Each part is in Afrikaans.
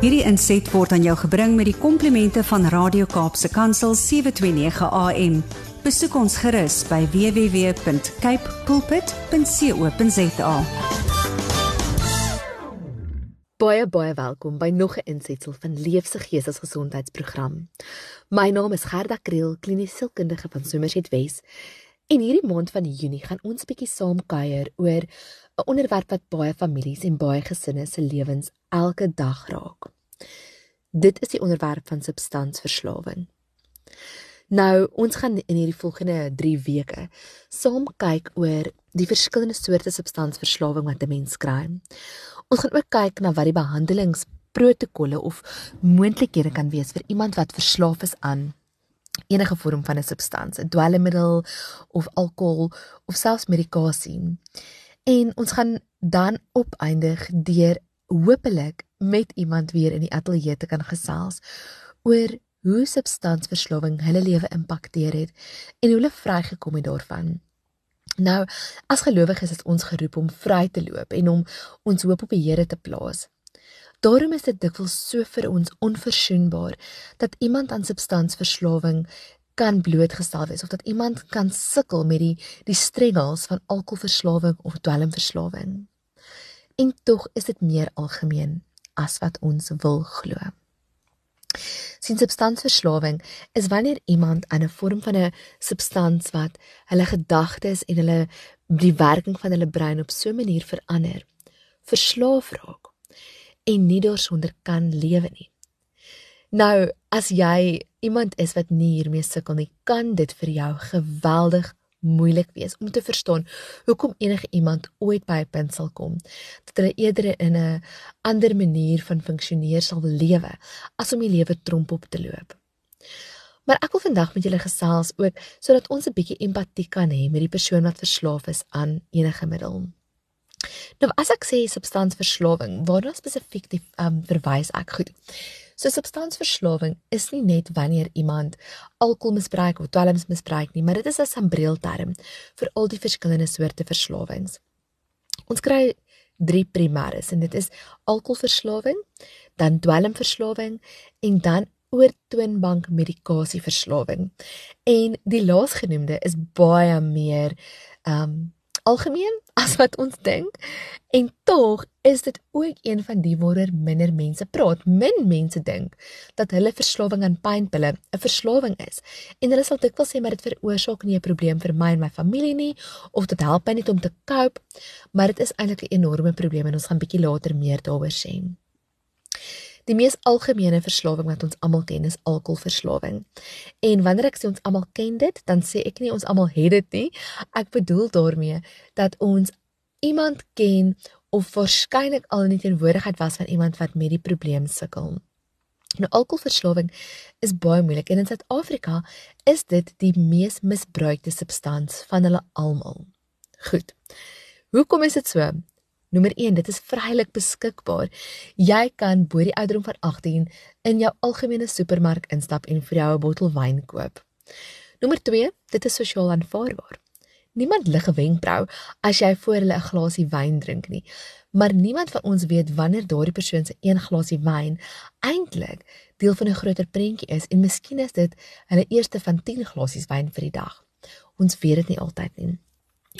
Hierdie inset word aan jou gebring met die komplimente van Radio Kaapse Kansel 729 AM. Besoek ons gerus by www.cape pulpit.co.za. Baie baie welkom by nog 'n insetsel van Leefse Geestesgesondheidsprogram. My naam is Gerda Kriel, kliniese sielkundige van Somerset Wes. En hierdie maand van Junie gaan ons bietjie saam kuier oor 'n onderwerp wat baie families en baie gesinne se lewens elke dag raak. Dit is die onderwerp van substansverslawing. Nou, ons gaan in hierdie volgende 3 weke saam kyk oor die verskillende soorte substansverslawing wat 'n mens kry. Ons gaan ook kyk na wat die behandelingsprotokolle of moontlikhede kan wees vir iemand wat verslaaf is aan enige vorm van 'n substans, 'n dwelmmiddel of alkohol of selfs medikasie. En ons gaan dan opeindig deur hopelik met iemand weer in die ateljee te kan gesels oor hoe substansverslawing hulle lewe impakteer het en hoe hulle vrygekom het daarvan. Nou, as gelowiges is ons geroep om vry te loop en om ons hoop op die Here te plaas. Daarom is dit dikwels so vir ons onverzoenbaar dat iemand aan substansverslawing kan blootgestel wees of dat iemand kan sukkel met die die struggles van alkoholverslawing of dwelmverslawing. En tog is dit meer algemeen as wat ons wil glo. Sien substansverslawing is wanneer iemand aan 'n vorm van 'n substans wat hulle gedagtes en hulle die werking van hulle brein op so 'n manier verander, verslaaf raak en nie daarsonder kan lewe nie. Nou, as jy iemand is wat nie hiermee sukkel nie, kan dit vir jou geweldig moeilik wees om te verstaan hoekom enige iemand ooit by 'n punt sal kom dat hulle eerder in 'n ander manier van funksioneer sal lewe as om die lewe tromp op te loop. Maar ek wil vandag met julle gesels ook sodat ons 'n bietjie empatie kan hê met die persoon wat verslaaf is aan enige middel. Nou as ek sê substansverslawing, waarna spesifiek die um, verwys ek goed? So substansverslawing is nie net wanneer iemand alkohol misbruik of dwelms misbruik nie, maar dit is 'n sambreelterm vir al die verskillende soorte verslawings. Ons kry drie primêres en dit is alkoholverslawing, dan dwelmverslawing en dan oortoonbank medikasieverslawing. En die laasgenoemde is baie meer ehm um, algemeen as wat ons dink. En tog is dit ook een van die waaroor minder mense praat. Min mense dink dat hulle verslawing aan pynpille 'n verslawing is. En hulle sal dikwels sê maar dit veroorsaak nie 'n probleem vir my en my familie nie of dit help my net om te cope, maar dit is eintlik 'n enorme probleem en ons gaan bietjie later meer daaroor sê. Die mees algemene verslawing wat ons almal ken is alkoholverslawing. En wanneer ek sê ons almal ken dit, dan sê ek nie ons almal het dit nie. Ek bedoel daarmee dat ons iemand ken of waarskynlik al in die teenwoordigheid was van iemand wat met die probleem sukkel. Nou alkoholverslawing is baie moeilik en in Suid-Afrika is dit die mees misbruikte substans van hulle almal. Goed. Hoekom is dit so? Nommer 1, dit is vrylik beskikbaar. Jy kan bo die ouderdom van 18 in jou algemene supermark instap en vir jou 'n bottel wyn koop. Nommer 2, dit is sosiaal aanvaarbaar. Niemand lig 'n wenkbrau as jy voor hulle 'n glasie wyn drink nie, maar niemand van ons weet wanneer daardie persoon se een glasie wyn eintlik deel van 'n groter prentjie is en miskien is dit hulle eerste van 10 glasies wyn vir die dag. Ons weet dit nie altyd nie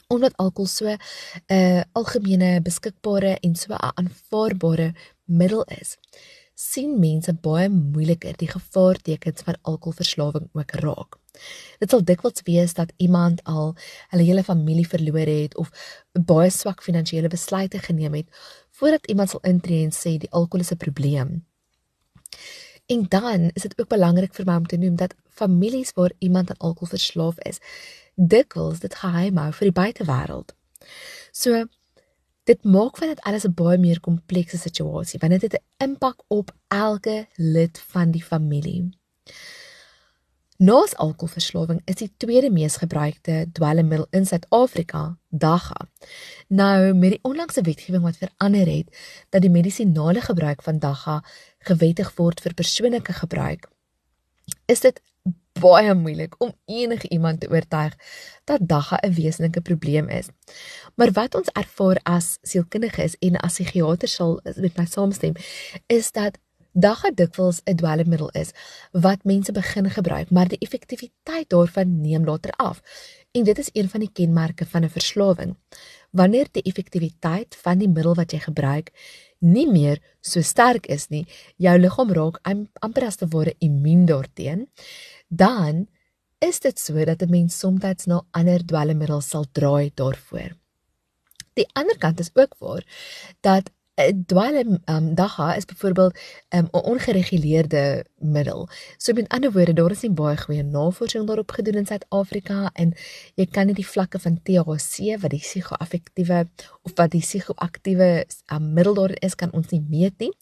omdat alkohol so 'n uh, algemene beskikbare en so 'n aanvaarbare middel is sien mense baie moeiliker die gevaartekens van alkoholverslawing ook raak. Dit sal dikwels wees dat iemand al hulle hele familie verloor het of baie swak finansiële besluite geneem het voordat iemand sal intree en sê die alkohol is 'n probleem. En dan is dit ook belangrik vir my om te noem dat families waar iemand aan alkohol verslaaf is, dikwels dit geheim hou vir die buitewêreld. So dit maak van dit alles 'n baie meer komplekse situasie want dit het 'n impak op elke lid van die familie. Nos alkoholverslawing is die tweede mees gebruikte dwelmmiddel in Suid-Afrika, dagga. Nou met die onlangse wetgewing wat verander het dat die medisinale gebruik van dagga gewettig word vir persoonlike gebruik, is dit baie moeilik om enige iemand te oortuig dat dagga 'n wesenlike probleem is. Maar wat ons ervaar as sielkundiges en as psigiaters sal met my saamstem, is dat dagga dikwels 'n dwelmmiddel is wat mense begin gebruik, maar die effektiwiteit daarvan neem later af. En dit is een van die kenmerke van 'n verslawing. Wanneer die effektiwiteit van die middel wat jy gebruik nie meer so sterk is nie, jou liggaam raak amper as te ware immuun daarteen, dan is dit so dat 'n mens soms na ander dwelmmiddels sal draai daarvoor. Die ander kant is ook waar dat 'n dwelm um, dagga is byvoorbeeld um, 'n ongereguleerde middel. So met ander woorde, daar is nie baie goeie navorsing daarop gedoen in Suid-Afrika en jy kan nie die vlakke van THC wat die psigoaffektiewe of wat die psigoaktiewe um, middel daar is kan ons nie meet nie.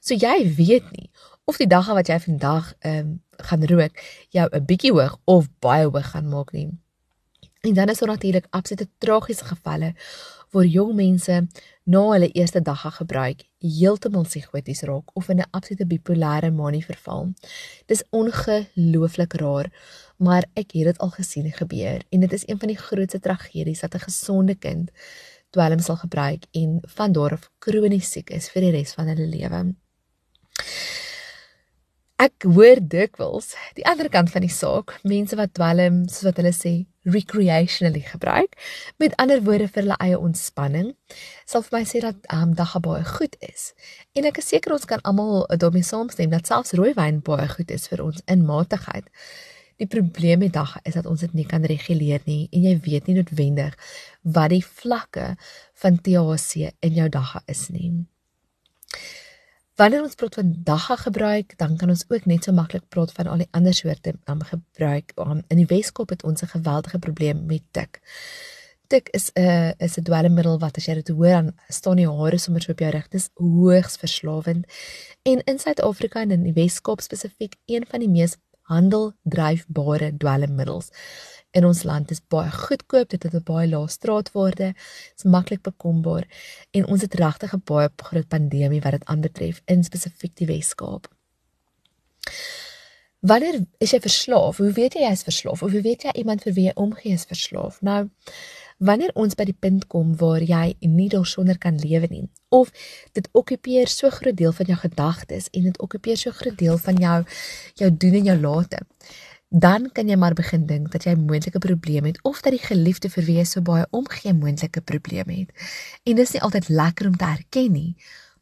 So jy weet nie of die dagga wat jy vandag um, gaan rook jou 'n bietjie hoog of baie hoog gaan maak nie. En dan is daar natuurlik absolute tragiese gevalle waar jong mense na hulle eerste dagga gebruik heeltemal psigoties raak of in 'n absolute bipolêre manie verval. Dis ongelooflik raar, maar ek het dit al gesien gebeur en dit is een van die grootste tragedies dat 'n gesonde kind dwelm sal gebruik en van daar af kronies siek is vir die res van hulle lewe. Ek hoor dikwels die ander kant van die saak, mense wat dwelm, soos wat hulle sê, recreationally gebruik, met ander woorde vir hulle eie ontspanning, sal vir my sê dat um, dagga baie goed is. En ek is seker ons kan almal daarmee saamstem dat selfs rooiwyn baie goed is vir ons inmatigheid. Die probleem met dagga is dat ons dit nie kan reguleer nie en jy weet nie noodwendig wat die vlakke van THC in jou dagga is nie. Wanneer ons praat van dagga gebruik, dan kan ons ook net so maklik praat van al die ander soorte um, gebruik. Um, in die Weskaap het ons 'n geweldige probleem met tik. Tik is 'n uh, is 'n dwelmmiddel wat as jy dit hoor dan staan die hare sommer so op jou rug. Dis hoogs verslawend. En in Suid-Afrika en in die Weskaap spesifiek een van die mees handeldryfbare dwelmmiddels in ons land is baie goedkoop, dit het 'n baie lae straatwaarde, is maklik bekombaar en ons het regtig 'n baie groot pandemie wat dit aanbetref in spesifiek die Wes-Kaap. Wanneer is jy verslaaf? Hoe weet jy jy is verslaaf? Of hoe weet jy iemand vir wie jy omgee is verslaaf? Nou, wanneer ons by die punt kom waar jy nie daarsonder kan lewe nie of dit okkupeer so groot deel van jou gedagtes en dit okkupeer so groot deel van jou jou doen en jou late dan kan jy maar begin dink dat jy moontlike probleme het of dat die geliefde vir wie jy so baie omgee moontlike probleme het. En dis nie altyd lekker om te erken nie,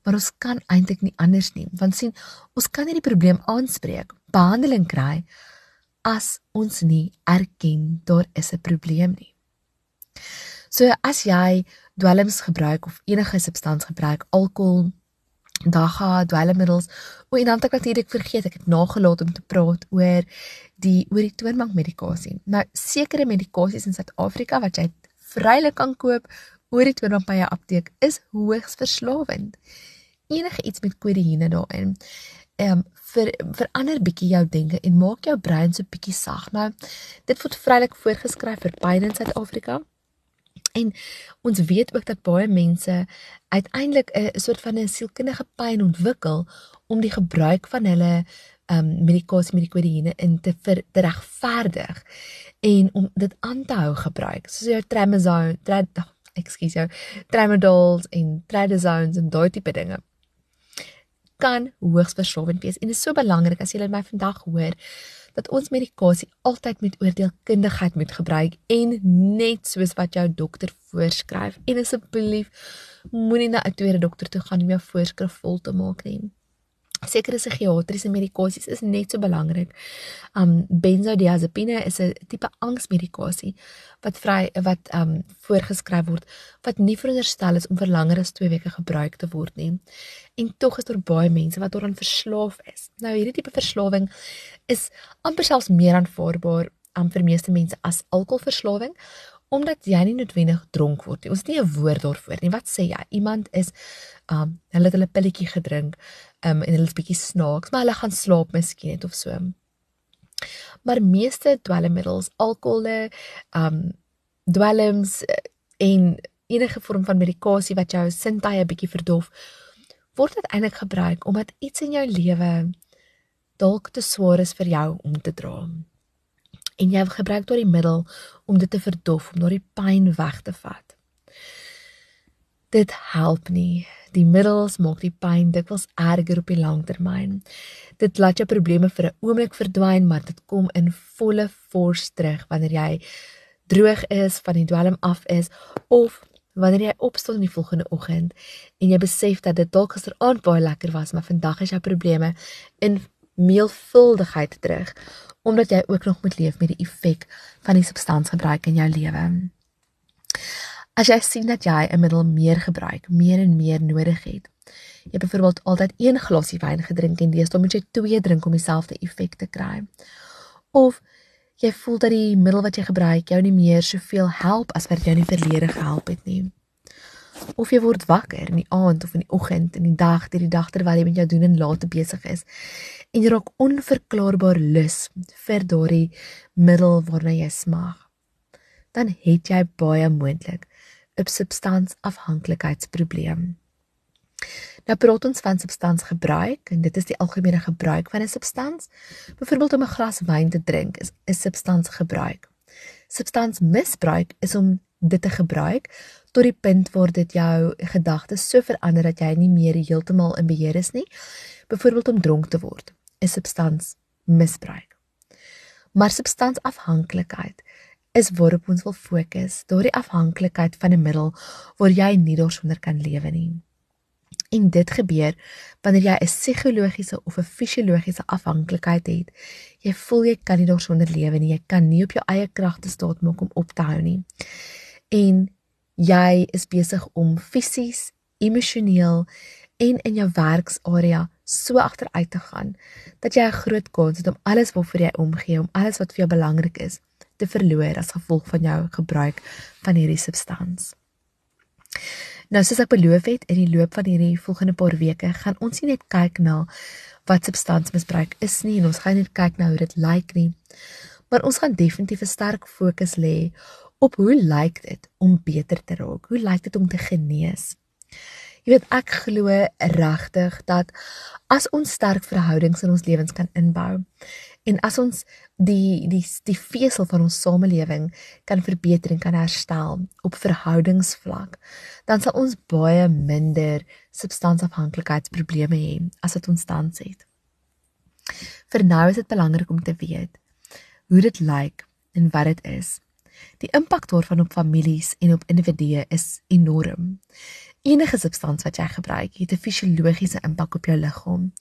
maar ons kan eintlik nie anders nie, want sien, ons kan nie die probleem aanspreek, behandeling kry as ons nie erken daar is 'n probleem nie. So as jy dwelms gebruik of enige substans gebruik, alkohol, dagga, dwelmmiddels, o en dan het ek natuurlik vergeet, ek het nagelaat om te praat oor die oor die toonbank medikasie. Nou sekere medikasies in Suid-Afrika wat jy vrylik kan koop oor die toonbank by 'n apteek is hoogs verslawend. Enige iets met kodeïne daarin. Ehm um, vir verander bietjie jou denke en maak jou brein so bietjie sag. Nou dit word vrylik voorgeskryf vir pyn in Suid-Afrika. En ons weet ook dat baie mense uiteindelik 'n soort van 'n sielkundige pyn ontwikkel om die gebruik van hulle um medikasie met die kodeïne in te ver, te regverdig en om dit aan te hou gebruik. Soos jou tramadol, trad, excuse jou, tramadols en tradazones en daai tipe dinge kan hoogs verslawend wees en dit is so belangrik as jy my vandag hoor dat ons medikasie altyd met oordeelkundigheid moet gebruik en net soos wat jou dokter voorskryf. En asseblief moenie na 'n tweede dokter toe gaan om jou voorskrif vol te maak nie sekere psigiatriese medikasies is net so belangrik. Um benzodiazepine is 'n tipe angsmedikasie wat vry wat um voorgeskryf word wat nie veronderstel is om vir langer as 2 weke gebruik te word nie. En tog is daar baie mense wat daaraan verslaaf is. Nou hierdie tipe verslawing is amper selfs meer aanvaarbaar um, vir meeste mense as alkoholverslawing omdat jy nie noodwendig dronk word nie. Ons het nie 'n woord daarvoor nie. Wat sê jy? Iemand is um hulle het hulle pilletjie gedrink um en hulle is bietjie snaaks, maar hulle gaan slaap miskien net of so. Maar meeste dwelmmiddels, alkohole, um dwelms eh, en enige vorm van medikasie wat jou sintuie bietjie verdof, word dit eintlik gebruik omdat iets in jou lewe dalk te swaar is vir jou om te dra en jy gebruik daardie middel om dit te verdof, om daardie pyn weg te vat. Dit help nie. Die middels maak die pyn dikwels erger op die langtermyn. Dit laat jou probleme vir 'n oomblik verdwyn, maar dit kom in volle vors terug wanneer jy droog is, van die dwelm af is of wanneer jy opstaan in die volgende oggend en jy besef dat dit dalk gisteraand baie lekker was, maar vandag is jou probleme in meelvuldigheid terug omdat jy ook nog moet leef met die effek van die substansgebruik in jou lewe. As jy sien dat jy 'n middel meer gebruik, meer en meer nodig het. Jy het byvoorbeeld altyd een glasie wyn gedrink en deesdae moet jy twee drink om dieselfde effek te kry. Of jy voel dat die middel wat jy gebruik jou nie meer soveel help as wat jou in die verlede gehelp het nie. Of jy word wakker in die aand of in die oggend in die dag, deur die dag terwyl jy met jou doen en late besig is en jy raak onverklaarbaar lus vir daardie middel waarna jy smag. Dan het jy baie moontlik 'n substansafhanklikheidsprobleem. Nou praat ons van substansgebruik en dit is die algemene gebruik van 'n substans. Byvoorbeeld om 'n glas wyn te drink is 'n substansgebruik. Substansmisbruik is om dit te gebruik tot die punt waar dit jou gedagtes so verander dat jy nie meer heeltemal in beheer is nie. Byvoorbeeld om dronk te word, is substansmisbruik. Maar substansafhanklikheid is waarop ons wil fokus, daardie afhanklikheid van 'n middel waar jy nie daarsonder kan lewe nie. En dit gebeur wanneer jy 'n psigologiese of 'n fisiologiese afhanklikheid het. Jy voel jy kan nie daarsonder lewe nie. Jy kan nie op jou eie kragte staat maak om op te hou nie. En jy is besig om fisies, emosioneel en in jou werksarea so agteruit te gaan dat jy 'n groot kans het om alles waarvoor jy omgee, om alles wat vir jou belangrik is, te verloor as gevolg van jou gebruik van hierdie substans. Nou soos ek beloof het in die loop van hierdie volgende paar weke gaan ons nie net kyk na wat substansmisbruik is nie en ons gaan net kyk na hoe dit lyk nie. Maar ons gaan definitief 'n sterk fokus lê op hoe lyk dit om beter te raak? Hoe lyk dit om te genees? Jy weet ek glo regtig dat as ons sterk verhoudings in ons lewens kan inbou en as ons die die die vesel van ons samelewing kan verbeter en kan herstel op verhoudingsvlak dan sal ons baie minder substansafhanklikheidsprobleme hê as wat ons tans het. Vir nou is dit belangrik om te weet hoe dit lyk en wat dit is. Die impak daarvan op families en op individue is enorm. Enige substans wat jy gebruik, het 'n fisiologiese impak op jou liggaam.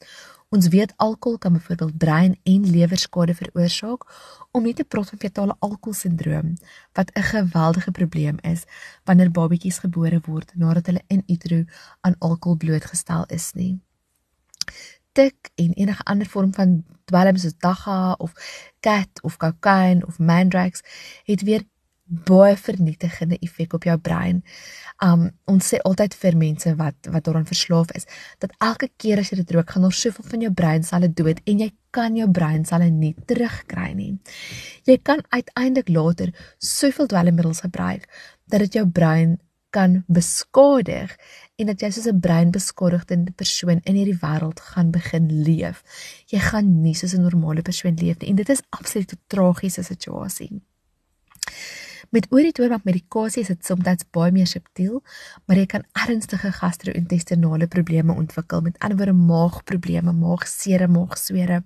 Ons weet alkohol kan byvoorbeeld brein- en lewerskade veroorsaak, om nie te praat van fetale alkoholsindroom wat 'n geweldige probleem is wanneer babatjies gebore word nadat hulle in utero aan alkohol blootgestel is nie. Tik en enige ander vorm van dwelm soos dagga of cat of kokain of mandrax het weer baie vernietigende effek op jou brein. Um ons sê altyd vir mense wat wat daaraan verslaaf is, dat elke keer as jy dit rook, gaan daar soveel van jou breinselle dood en jy kan jou breinselle nie terugkry nie. Jy kan uiteindelik later soveel dwelmmiddels gebruik dat dit jou brein kan beskadig en dat jy soos 'n breinbeskadigde persoon in hierdie wêreld gaan begin leef. Jy gaan nie soos 'n normale persoon leef nie en dit is absoluut 'n tragiese situasie. Met oor die toormak medikasie is dit soms baie meer subtiel, maar jy kan ernstige gastro-intestinale probleme ontwikkel. Met anderwoorde maagprobleme, maagseere, maagswere.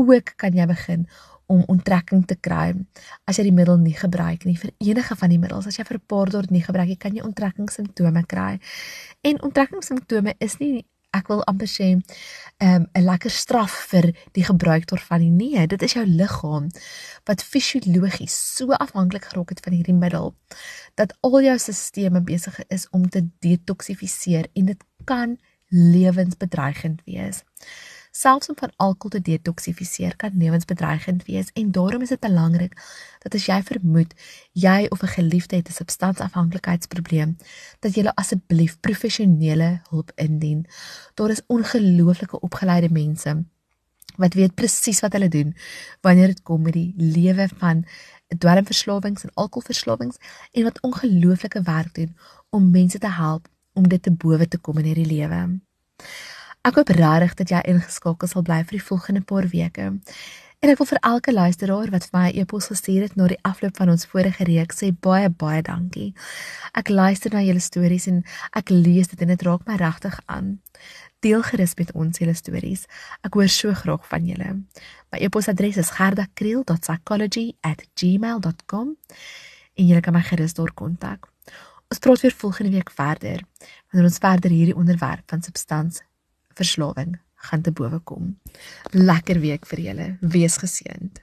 Ook kan jy begin om onttrekking te kry as jy die middel nie gebruik nie. Vir enige van die middels as jy vir 'n paar dae nie gebruik jy kan jy onttrekkingssimptome kry. En onttrekkingssimptome is nie ek wil amper sê ehm, 'n um, lekker straf vir die gebruik daarvan nie. Nee, dit is jou liggaam wat fisiologies so afhanklik geraak het van hierdie middel dat al jou stelsels besig is om te detoksifiseer en dit kan lewensbedreigend wees selfs om van alkohol te detoksifiseer kan lewensbedreigend wees en daarom is dit belangrik dat as jy vermoed jy of 'n geliefde het 'n substansafhanklikheidsprobleem dat jy asseblief professionele hulp indien. Daar is ongelooflike opgeleide mense wat weet presies wat hulle doen wanneer dit kom met die lewe van dwelmverslawings en alkoholverslawings en wat ongelooflike werk doen om mense te help om dit te bowe te kom in hierdie lewe. Ek hoop regtig dat jy ingeskakel sal bly vir die volgende paar weke. En ek wil vir elke luisteraar wat vir my 'n e-pos gestuur het na die afloop van ons vorige reeks sê baie baie dankie. Ek luister na julle stories en ek lees dit en dit raak my regtig aan. Deel gerus met ons julle stories. Ek hoor so graag van julle. My e-posadres is gerdakriel.psychology@gmail.com en julle kan my gerus daar kontak. Ons praat weer volgende week verder wanneer ons verder hierdie onderwerp van substansverslawing gaan te bowe kom. Lekker week vir julle. Wees geseënd.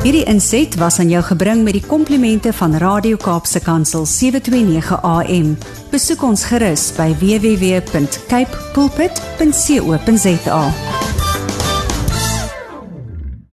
Hierdie inset was aan jou gebring met die komplimente van Radio Kaapse Kansel 729 AM. Besoek ons gerus by www.cape pulpit.co.za.